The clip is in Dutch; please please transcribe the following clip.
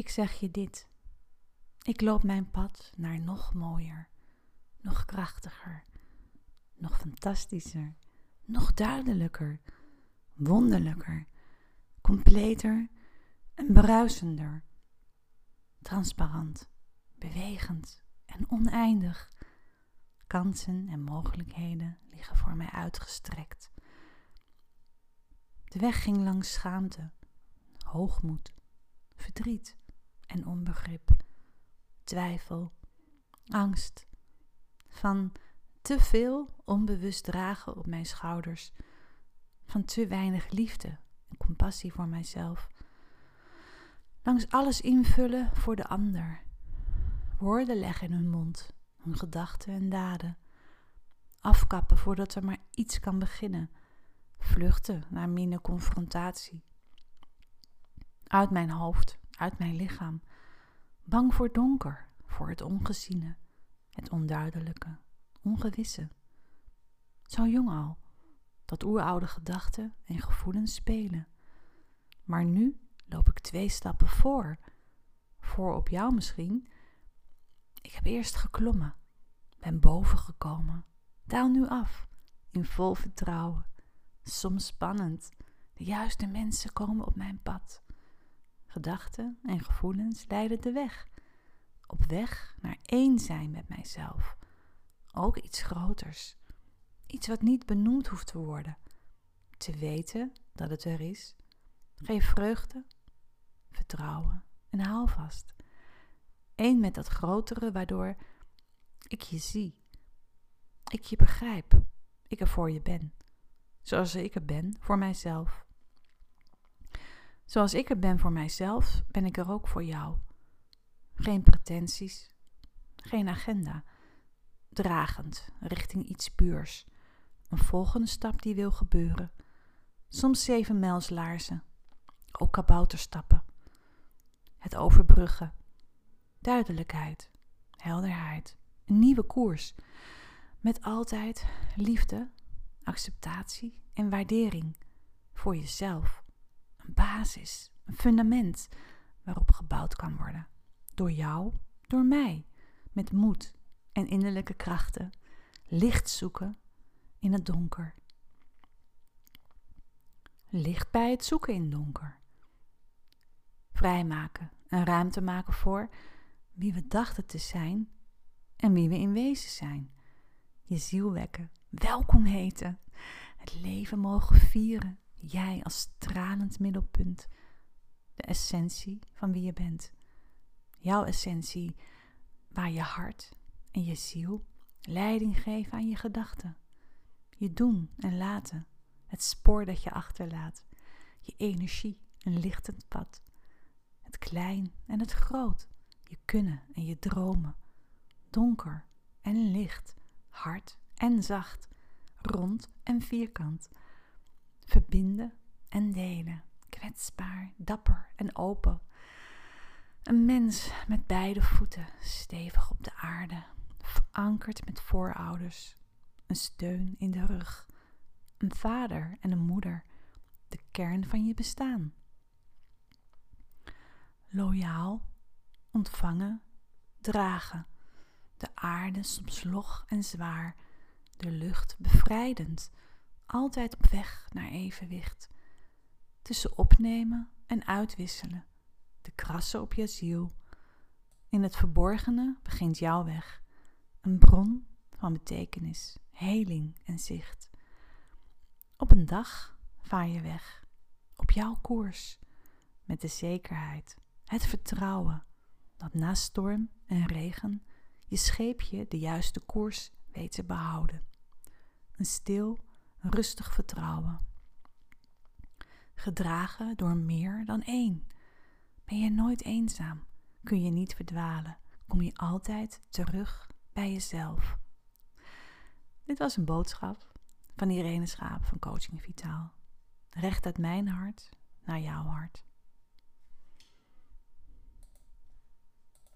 Ik zeg je dit. Ik loop mijn pad naar nog mooier, nog krachtiger, nog fantastischer, nog duidelijker, wonderlijker, completer en bruisender, transparant, bewegend en oneindig. Kansen en mogelijkheden liggen voor mij uitgestrekt. De weg ging langs schaamte, hoogmoed, verdriet en onbegrip, twijfel, angst, van te veel onbewust dragen op mijn schouders, van te weinig liefde en compassie voor mijzelf, langs alles invullen voor de ander, woorden leggen in hun mond, hun gedachten en daden, afkappen voordat er maar iets kan beginnen, vluchten naar minder confrontatie, uit mijn hoofd, uit mijn lichaam, bang voor donker, voor het ongeziene, het onduidelijke, ongewisse. Zo jong al, dat oeroude gedachten en gevoelens spelen. Maar nu loop ik twee stappen voor, voor op jou misschien. Ik heb eerst geklommen, ben boven gekomen, daal nu af, in vol vertrouwen. Soms spannend, de juiste mensen komen op mijn pad. Gedachten en gevoelens leiden de weg. Op weg naar één zijn met mijzelf. Ook iets groters. Iets wat niet benoemd hoeft te worden. Te weten dat het er is. Geef vreugde, vertrouwen en houvast. Eén met dat grotere waardoor ik je zie. Ik je begrijp. Ik er voor je ben. Zoals ik er ben voor mijzelf. Zoals ik er ben voor mijzelf, ben ik er ook voor jou. Geen pretenties, geen agenda. Dragend richting iets puurs. Een volgende stap die wil gebeuren. Soms zeven mijlslaarzen. Ook kabouterstappen. Het overbruggen. Duidelijkheid. Helderheid. Een nieuwe koers. Met altijd liefde, acceptatie en waardering voor jezelf een basis, een fundament waarop gebouwd kan worden. Door jou, door mij, met moed en innerlijke krachten, licht zoeken in het donker. Licht bij het zoeken in donker. Vrijmaken en ruimte maken voor wie we dachten te zijn en wie we in wezen zijn. Je ziel wekken, welkom heten, het leven mogen vieren Jij als stralend middelpunt, de essentie van wie je bent. Jouw essentie waar je hart en je ziel leiding geven aan je gedachten. Je doen en laten, het spoor dat je achterlaat, je energie, een lichtend pad. Het klein en het groot, je kunnen en je dromen. Donker en licht, hard en zacht, rond en vierkant verbinden en delen. Kwetsbaar, dapper en open. Een mens met beide voeten stevig op de aarde, verankerd met voorouders, een steun in de rug, een vader en een moeder, de kern van je bestaan. Loyaal, ontvangen, dragen, de aarde soms log en zwaar, de lucht bevrijdend, altijd op weg naar evenwicht. Tussen opnemen en uitwisselen, de krassen op je ziel. In het verborgene begint jouw weg, een bron van betekenis, heling en zicht. Op een dag vaar je weg, op jouw koers, met de zekerheid, het vertrouwen dat na storm en regen je scheepje de juiste koers weet te behouden. Een stil rustig vertrouwen. Gedragen door meer dan één. Ben je nooit eenzaam, kun je niet verdwalen, kom je altijd terug bij jezelf. Dit was een boodschap van Irene Schaap van Coaching Vitaal. Recht uit mijn hart naar jouw hart.